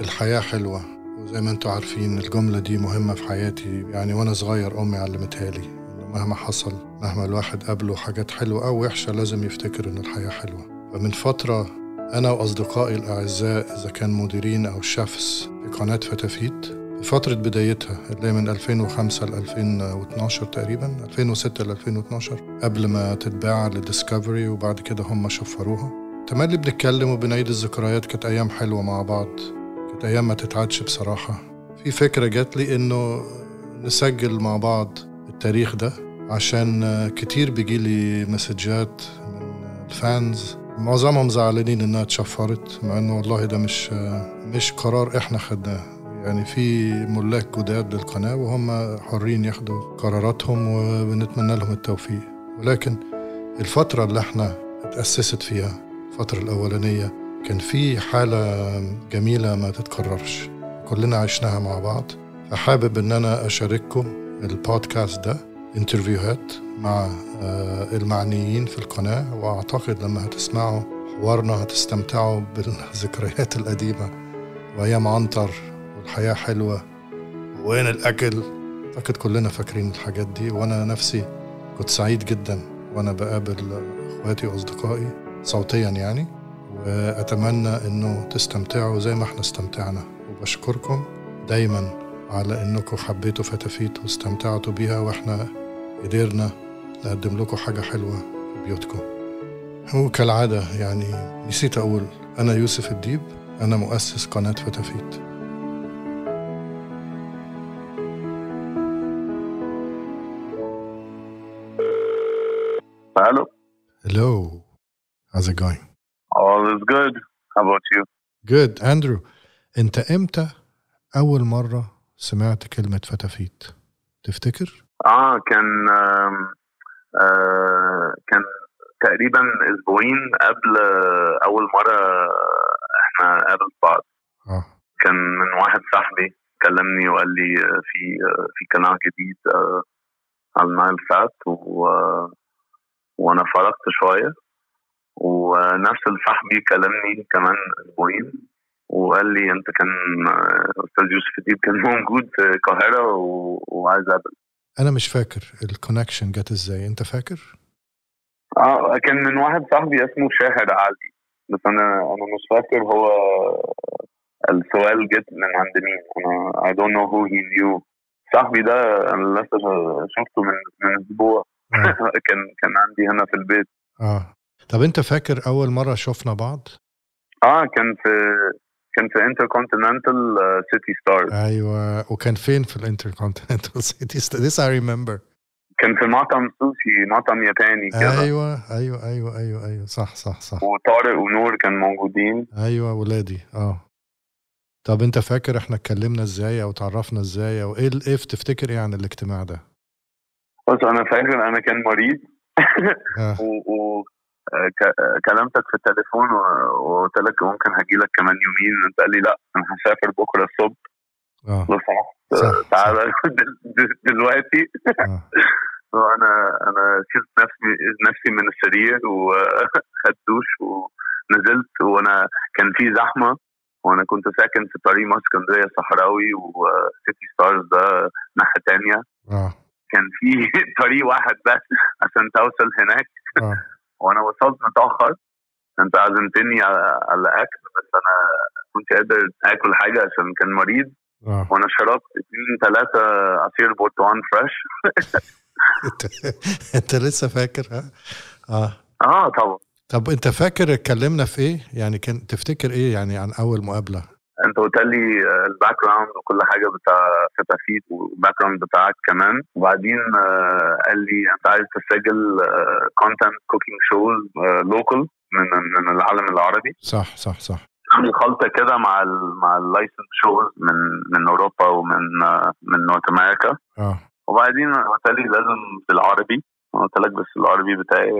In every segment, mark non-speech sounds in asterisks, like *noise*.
الحياة حلوة وزي ما أنتم عارفين الجملة دي مهمة في حياتي. يعني وأنا صغير أمي علمتها لي انه مهما حصل مهما الواحد قابله حاجات حلوة أو وحشة لازم يفتكر إن الحياة حلوة. فمن فترة أنا وأصدقائي الأعزاء إذا كان مديرين أو شيفs في قناة فتافيت في فترة بدايتها اللي هي من 2005 ل 2012 تقريبا 2006 ل 2012 قبل ما تتباع لديسكفري وبعد كده هم شفروها. تملي بنتكلم وبنعيد الذكريات كانت أيام حلوة مع بعض. كانت أيام ما تتعدش بصراحة. في فكرة جات لي إنه نسجل مع بعض التاريخ ده عشان كتير بيجي لي مسجات من الفانز. معظمهم زعلانين إنها اتشفرت مع إنه والله ده مش مش قرار إحنا خدناه. يعني في ملاك جداد للقناة وهم حرين ياخدوا قراراتهم وبنتمنى لهم التوفيق. ولكن الفترة اللي إحنا اتأسست فيها الفترة الأولانية كان في حالة جميلة ما تتكررش. كلنا عشناها مع بعض. فحابب إن أنا أشارككم البودكاست ده انترفيوهات مع المعنيين في القناة. وأعتقد لما هتسمعوا حوارنا هتستمتعوا بالذكريات القديمة. وايام عنتر والحياة حلوة. وين الأكل؟ أعتقد كلنا فاكرين الحاجات دي. وأنا نفسي كنت سعيد جدا وأنا بقابل إخواتي وأصدقائي صوتيا يعني. وأتمنى إنه تستمتعوا زي ما إحنا استمتعنا وبشكركم دايما على إنكم حبيتوا فتافيت واستمتعتوا بيها وإحنا قدرنا نقدم لكم حاجة حلوة في بيوتكم وكالعادة يعني نسيت أقول أنا يوسف الديب أنا مؤسس قناة فتافيت Hello. Hello. How's it going? Is good. How about you? Good. Andrew, أنت إمتى أول مرة سمعت كلمة فتافيت؟ تفتكر؟ آه كان آه كان تقريبا أسبوعين قبل آه، أول مرة إحنا نقابل بعض آه كان من واحد صاحبي كلمني وقال لي آه، في آه، في قناة جديد آه، على النايل سات و آه، وأنا فرقت شوية ونفس صاحبي كلمني كمان أسبوعين وقال لي أنت كان أستاذ يوسف الديب كان *laughs* موجود في القاهرة و- وعايز اقابل أنا مش فاكر ال connection جت إزاي أنت فاكر؟ آه كان من واحد صاحبي اسمه شاهد علي بس أنا أنا مش فاكر هو السؤال جت من عند مين أنا I don't know who he knew. صاحبي ده أنا لسه شفته من من أسبوع. آه. *laughs* كان كان عندي هنا في البيت. آه. طب أنت فاكر أول مرة شفنا بعض؟ آه كان في كان في انتركونتيننتال سيتي ستارز أيوة وكان فين في الانتركونتيننتال سيتي *laughs* This I remember. كان في مطعم سوشي مطعم ياباني كده. أيوة أيوة أيوة أيوة أيوة. صح صح صح. وطارق ونور كان موجودين. أيوة ولادي. آه. طب أنت فاكر إحنا اتكلمنا إزاي أو تعرفنا إزاي أو إيه إيه تفتكر إيه عن الاجتماع ده؟ بس أنا فاكر أنا كان مريض. آه. *laughs* و, و... آه، آه، كلمتك في التليفون وقلت لك ممكن هجي لك كمان يومين. انت قال لي لا أنا هسافر بكرة الصبح. آه، تعالى. *laughs* دل- دل- دلوقتي. *laughs* وأنا أنا شلت نفسي نفسي من السرير وخدت *laughs* دوش ونزلت. وأنا كان في زحمة. وأنا كنت ساكن في طريق مصر اسكندرية صحراوي وسيتي ستارز ده ناحية تانية. آه. كان في طريق واحد بس عشان توصل هناك. آه. وأنا وصلت متأخر انت عزمتني على على أكل بس أنا كنت قادر آكل حاجة عشان كان مريض آه وأنا شربت اتنين ثلاثة عصير برتقال fresh *laughs* أنت لسه فاكر ها؟ آه آه طبعا طب أنت فاكر اتكلمنا في إيه؟ يعني كان تفتكر إيه يعني عن أول مقابلة؟ انت قلت لي آه، ال background وكل حاجة بتاع فتافيت وال background بتاعك كمان. وبعدين آه، قال لي انت عايز تسجل content cooking shows local من من العالم العربي. صح صح صح. عامل خلطة كده مع ال مع ال licensed shows من من أوروبا ومن آه، من north America. آه. وبعدين قلت لي لازم بالعربي قلت لك بس العربي بتاعي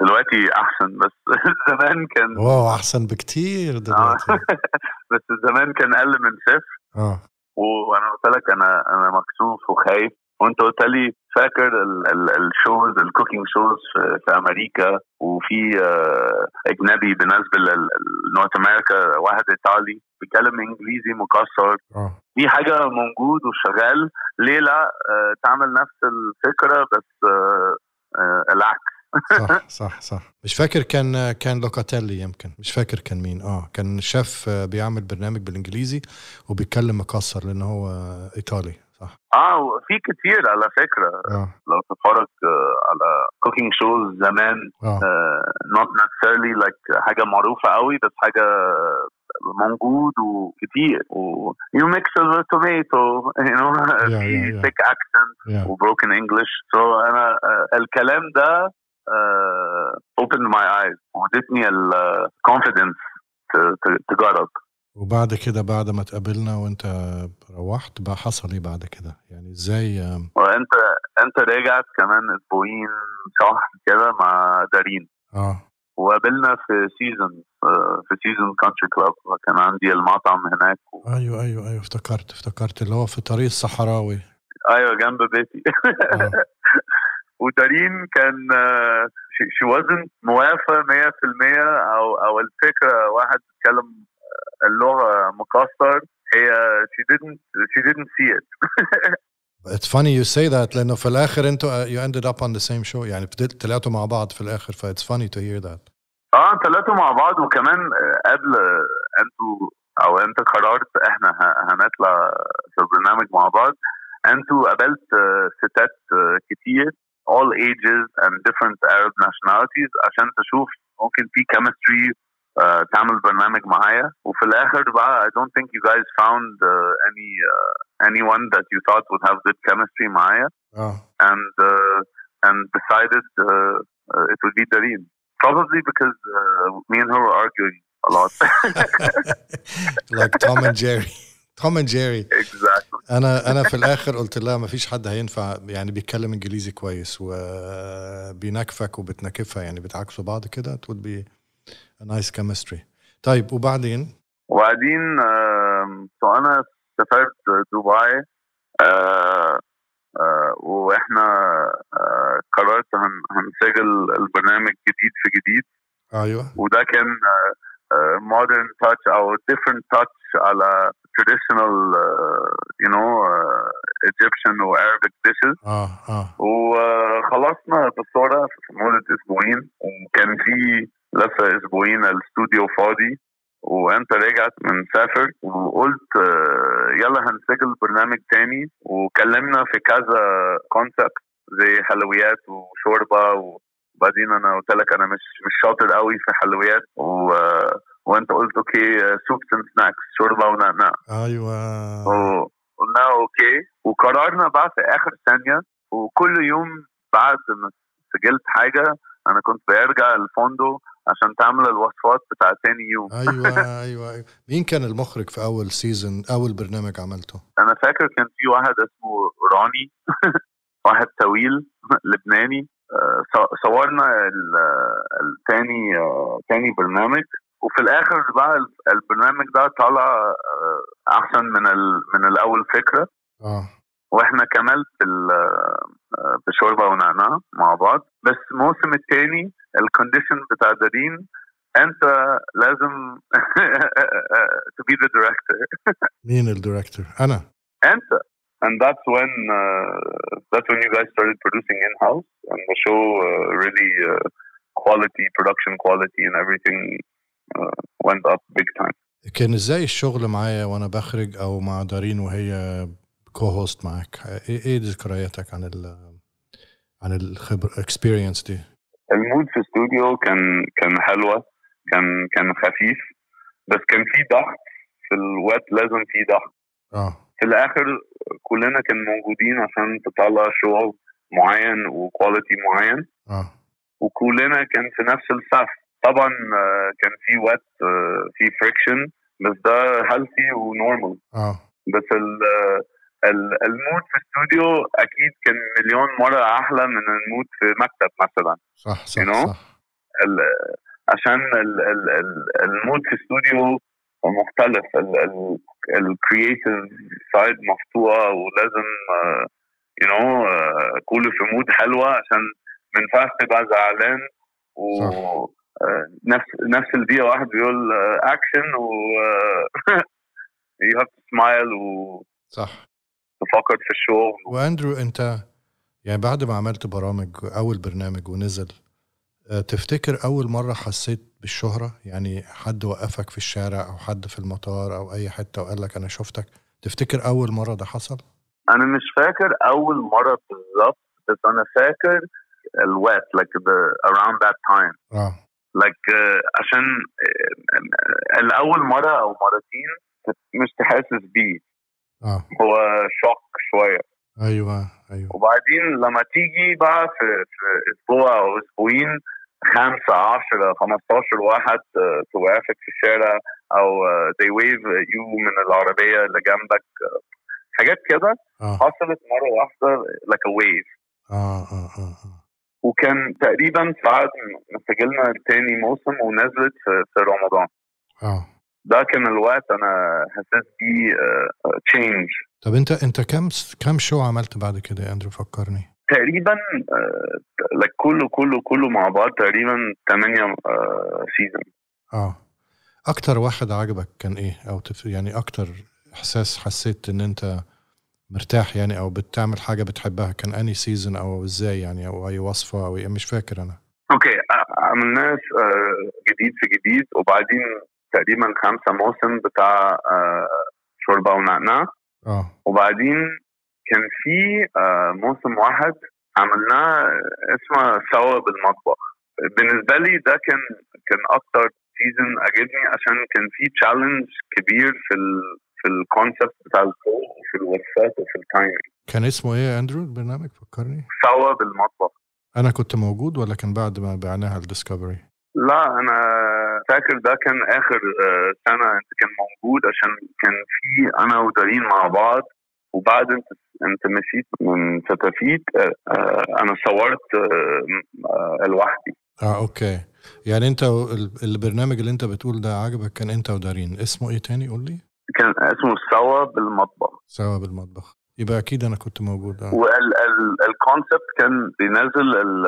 دلوقتي أحسن بس *laughs* زمان كان wow أحسن بكتير دلوقتي. *laughs* بس زمان كان أقل من صفر. آه. وأنا قلت لك أنا أنا مكسوف وخايف. وأنت قلت لي فاكر ال- ال- ال shows ال cooking shows في, أمريكا؟ وفي آه، أجنبي بالنسبة لنورث أمريكا واحد إيطالي بيتكلم إنجليزي مكسر. آه. دي حاجة موجود وشغال. ليه لأ؟ آه، تعمل نفس الفكرة بس آه، آه، العكس. صح *laughs* صح صح. مش فاكر كان كان لوكاتيلي يمكن. مش فاكر كان مين. آه كان شيف بيعمل برنامج بالإنجليزي وبيتكلم مكسر لأن هو إيطالي. صح. آه في كتير على فكرة. آه. لو تتفرج آه، على cooking shows زمان not necessarily like حاجة معروفة قوي بس حاجة موجود وكتير. و you mix a tomato you know *laughs* yeah, في yeah. thick accent yeah. و broken English so أنا آه، الكلام ده آه، opened my eyes وادتني ال confidence تجرب وبعد كده بعد ما اتقابلنا وانت روحت بقى حصل إيه بعد كده؟ يعني إزاي؟ وانت انت رجعت كمان أسبوعين شهر كده مع دارين. آه. وقابلنا في سيزون في Season Country Club كان عندي المطعم هناك. و... أيوه أيوه أيوه افتكرت افتكرت اللي هو في طريق الصحراوي. أيوه جنب بيتي. آه. *laughs* ودارين كان آه، she, she wasn't موافقة 100% أو أو الفكرة واحد بيتكلم اللغة مكسر هي she didn't she didn't see it. *laughs* It's funny you say that لأنه في الآخر أنتوا you ended up on the same show. يعني بدل- طلعتوا مع بعض في الآخر ف it's funny to hear that. آه ثلاثة مع بعض وكمان آه، قبل آه، أنتوا أو انت قررت إحنا ه- هنطلع في البرنامج مع بعض. أنتوا قابلت آه، ستات آه، كتير all ages and different Arab nationalities عشان تشوف ممكن في chemistry آه، تعمل برنامج معايا وفي الاخر بقى I don't think you guys found uh, any uh, anyone that you thought would have good chemistry معايا اه and uh, and decided uh, uh, it would be Dareen. Probably because uh, me and her were arguing a lot. *laughs* like Tom and Jerry Tom and Jerry exactly. انا انا في الاخر قلت لها ما فيش حد هينفع يعني بيتكلم انجليزي كويس وبينكفك وبتنكفها يعني بتعكسوا بعض كده it would nice chemistry. طيب وبعدين؟ وبعدين so أنا سافرت دبي uh, uh, وإحنا uh, قررت هن, هنسجل البرنامج جديد في جديد. أيوه. وده كان modern touch أو different touch على traditional uh, you know uh, Egyptian و Arabic dishes. آه آه. وخلصنا بالصورة في مدة أسبوعين وكان في لسه أسبوعين الاستوديو فاضي وأنت رجعت من سافر وقلت آه، يلا هنسجل برنامج تاني. وكلمنا في كذا concept زي حلويات وشوربة وبعدين أنا قلت لك أنا مش مش شاطر قوي في حلويات و... وأنت قلت okay soups and snacks شوربة ونعناع. أيوه. قلنا okay. وقررنا بقى في آخر ثانية وكل يوم بعد ما سجلت حاجة أنا كنت برجع الفندق عشان تعمل الوصفات بتاع تاني يوم. أيوه *laughs* أيوه أيوه. مين كان المخرج في أول سيزون أول برنامج عملته؟ أنا فاكر كان في واحد اسمه راني *laughs* واحد طويل لبناني. آه، صورنا ال- التاني آه، تاني برنامج. وفي الآخر بقى ال- البرنامج ده طلع آه، أحسن من من الأول فكرة. آه. وإحنا كملت آه، بشوربه ونعناع مع بعض بس الموسم الثاني ال condition بتاع دارين انت لازم to be the director مين ال director أنا انت and that's when uh, that's when you guys started producing in house and the show uh, really uh, quality production quality and everything uh, went up big time كان إزاي الشغل معايا وأنا بخرج أو مع دارين وهي co-host معاك إيه إيه ذكرياتك عن ال عن ال whole experience دي ال mood في الاستوديو كان كان حلوة كان كان خفيف بس كان في ضغط في الوقت لازم في ضغط آه في الآخر كلنا كان موجودين عشان تطلع شغل معين و quality معين آه وكلنا كان في نفس الصف طبعا كان في وقت في friction بس ده healthy و normal آه بس ال mood في الاستوديو أكيد كان مليون مرة أحلى من ال mood في مكتب مثلا صح صح You know? صح ال- عشان ال- ال- ال- ال mood في الاستوديو مختلف ال creative side مفتوحة ولازم you know كله في mood حلوة عشان ما ينفعش تبقى زعلان و. نفس نفس الدقيقة واحد بيقول اكشن و *laughs* you have to smile و صح تفكر في الشغل. واندرو انت يعني بعد ما عملت برامج أول برنامج ونزل آه، تفتكر أول مرة حسيت بالشهرة؟ يعني حد وقفك في الشارع أو حد في المطار أو أي حتة وقال لك أنا شفتك تفتكر أول مرة ده حصل؟ أنا مش فاكر أول مرة بالظبط بس أنا فاكر الوقت like the around that time. آه. Like uh, عشان uh, الأول مرة أو مرتين مش تحسس بيه. آه. هو شوك شوية. أيوه أيوه. وبعدين لما تيجي بقى في, في أسبوع أو أسبوعين خمسة عشرة 15 واحد آه، توقفك في الشارع أو آه، they wave you من العربية اللي جنبك آه، حاجات كده آه. حصلت مرة واحدة like a wave. آه آه, آه. وكان تقريبا بعد ما سجلنا تاني موسم ونزلت في, في رمضان. آه. ده كان الوقت أنا حسيت بيه تشينج طب أنت أنت كم كم شو عملت بعد كده يا أندرو؟ فكرني. تقريبا لك كله كله كله مع بعض تقريبا 8 season آه. أكتر واحد عجبك كان إيه؟ أو تف... يعني أكتر إحساس حسيت إن أنت مرتاح يعني أو بتعمل حاجة بتحبها؟ كان أني season أو إزاي يعني؟ أو أي وصفة أو إيه؟ مش فاكر أنا. okay عملناه آه، جديد في جديد وبعدين تقريبا خمسة موسم بتاع آه، شوربة ونعناع. آه. وبعدين كان في آه، موسم واحد عملناه اسمه سوا بالمطبخ. بالنسبة لي ده كان كان أكتر season عجبني عشان كان في challenge كبير في ال في ال concept بتاع ال food وفي الوصفات وفي ال timing كان اسمه إيه يا أندرو البرنامج؟ فكرني. سوا بالمطبخ. أنا كنت موجود ولا كان بعد ما بعناها ل Discovery لا أنا فاكر ده كان آخر آه، سنة أنت كان موجود عشان كان في أنا ودارين مع بعض وبعد أنت أنت مشيت من فتافيت آه، آه، أنا صورت لوحدي. آه okay. يعني أنت ال- البرنامج اللي أنت بتقول ده عجبك كان أنت ودارين. اسمه إيه تاني؟ قول لي. كان اسمه سوا بالمطبخ. سوا بالمطبخ. يبقى أكيد أنا كنت موجود آه. وال concept كان بينزل ال-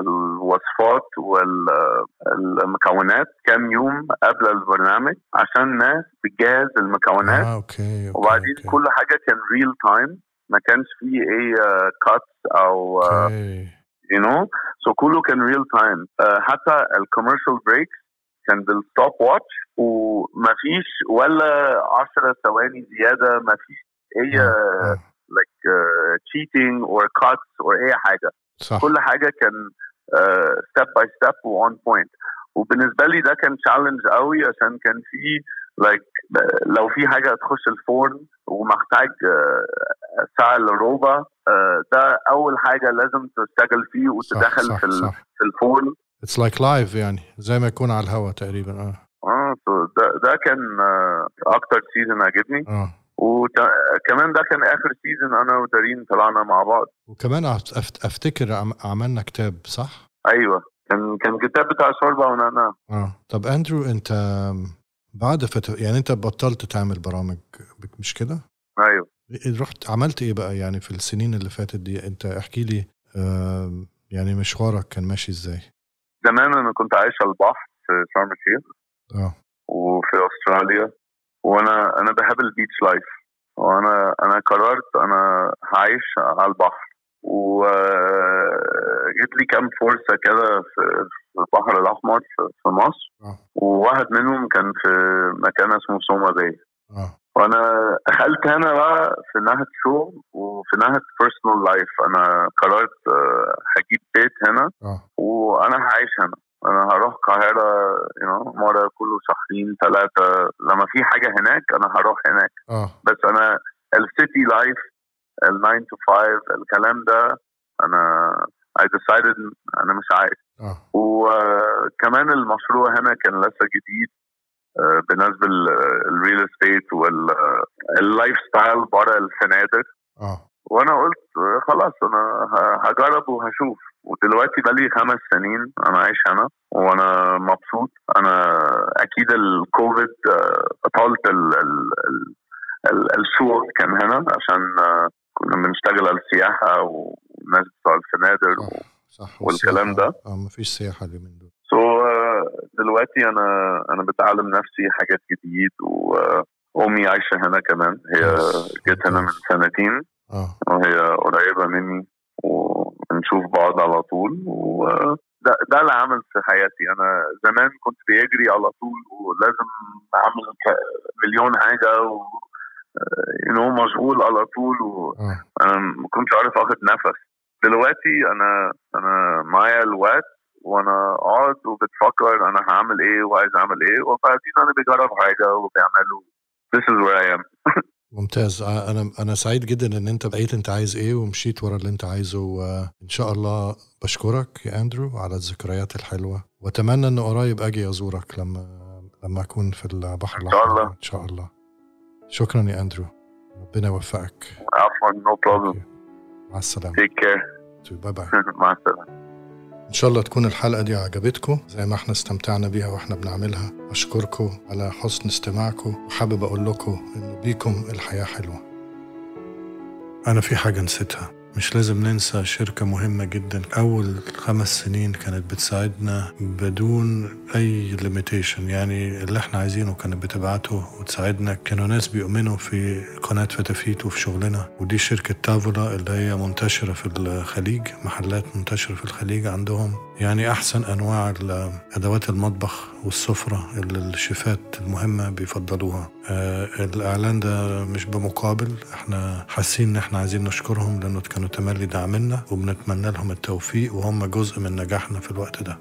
الوصفات والمكونات كام يوم قبل البرنامج عشان الناس تجهز المكونات آه okay okay وبعدين okay, كل حاجة كان real time ما كانش فيه أي cuts أو okay. you know so كله كان real time حتى ال commercial break كان بال stopwatch وما فيش ولا 10 ثواني زيادة ما فيش أي آه، آه. Like uh, cheating or cuts or اي حاجة. صح. كل حاجة كان step by step on point وبالنسبة لي ده كان challenge قوي عشان كان في like لو في حاجة تخش الفرن ومحتاج آه، ساعه الا ربع آه، ده أول حاجة لازم تشتغل فيه وتدخل صح في ال- صح. في الفرن. it's like live يعني زي ما يكون على الهوا تقريبا آه. آه ده ده كان آه، أكتر season عجبني آه. وكمان ده كان آخر season أنا ودارين طلعنا مع بعض. وكمان أفتكر عم- عملنا كتاب صح؟ أيوه. كان كان كتاب بتاع شوربة ونعناع. آه. طب أندرو أنت بعد فت... يعني أنت بطلت تعمل برامج مش كده؟ أيوه. رحت عملت إيه بقى يعني في السنين اللي فاتت دي؟ أنت احكي لي يعني مشوارك كان ماشي إزاي؟ زمان أنا كنت عايش على البحر في شرم الشيخ. آه. وفي أستراليا. وأنا أنا بحب ال beach life. وأنا أنا قررت أنا هعيش على البحر. وجيت لي كام فرصة كده في البحر الأحمر في مصر. آه. وواحد منهم كان في مكان اسمه سوما باي. آه. وأنا دخلت هنا بقى في ناحية شغل وفي ناحية personal life أنا قررت آه، هجيب بيت هنا. وأنا هعيش هنا. أنا هروح القاهرة مرة كل شهرين ثلاثة لما في حاجة هناك أنا هروح هناك. آه. بس أنا ال city life ال 9 to 5 الكلام ده أنا I decided أنا مش عايز. آه. وكمان المشروع هنا كان لسه جديد آه، بالنسبة لل real estate وال lifestyle بره الفنادق. آه. وأنا قلت آه، خلاص أنا هجرب وهشوف. ودلوقتي بقالي خمس سنين أنا عايش هنا وأنا مبسوط. أنا أكيد الكوفيد آه، أطلت ال ال ال ال الشغل كان هنا عشان آه، كنا بنشتغل على السياحة والناس بتوع الفنادق صح والكلام ده. آه مفيش سياحة اليومين دول. سو دلوقتي أنا أنا بتعلم نفسي حاجات جديد وامي عايشة هنا كمان. هي جت هنا من سنتين. وهي قريبة مني. ونشوف بعض على طول وده ده اللي عمل في حياتي. أنا زمان كنت بيجري على طول ولازم أعمل مليون حاجة و انه مشغول على طول وأنا ما كنتش عارف آخد نفس. دلوقتي أنا أنا معايا الوقت وأنا قاعد وبتفكر أنا هعمل إيه وعايز أعمل إيه وبعدين أنا بجرب حاجة وبعمله This is where I am. *laughs* ممتاز. أنا أنا سعيد جدا إن أنت بقيت أنت عايز إيه ومشيت ورا اللي أنت عايزه وان شاء الله بشكرك يا أندرو على الذكريات الحلوة. وأتمنى إن قريب أجي أزورك لما لما أكون في البحر إن شاء الأحمر. الله. إن شاء الله. شكرا يا أندرو. ربنا يوفقك. عفوا no problem. مع السلامة. Take care. باي باي *laughs* مع السلامة. إن شاء الله تكون الحلقة دي عجبتكم زي ما إحنا استمتعنا بيها وإحنا بنعملها. اشكركم على حسن استماعكم وحابب أقول لكم إنه بيكم الحياة حلوة. أنا في حاجة نسيتها. مش لازم ننسى شركة مهمة جدا. أول خمس سنين كانت بتساعدنا بدون أي limitation يعني اللي إحنا عايزينه كانت بتبعته وتساعدنا. كانوا ناس بيؤمنوا في قناة فتافيت وفي شغلنا. ودي شركة تافولا اللي هي منتشرة في الخليج محلات منتشرة في الخليج عندهم. يعني أحسن أنواع أدوات المطبخ والسفرة اللي الشيفات المهمة بيفضلوها. آه الإعلان ده مش بمقابل إحنا حاسين إن إحنا عايزين نشكرهم لأنه كانوا تملي داعمنا وبنتمنى لهم التوفيق وهم جزء من نجاحنا في الوقت ده.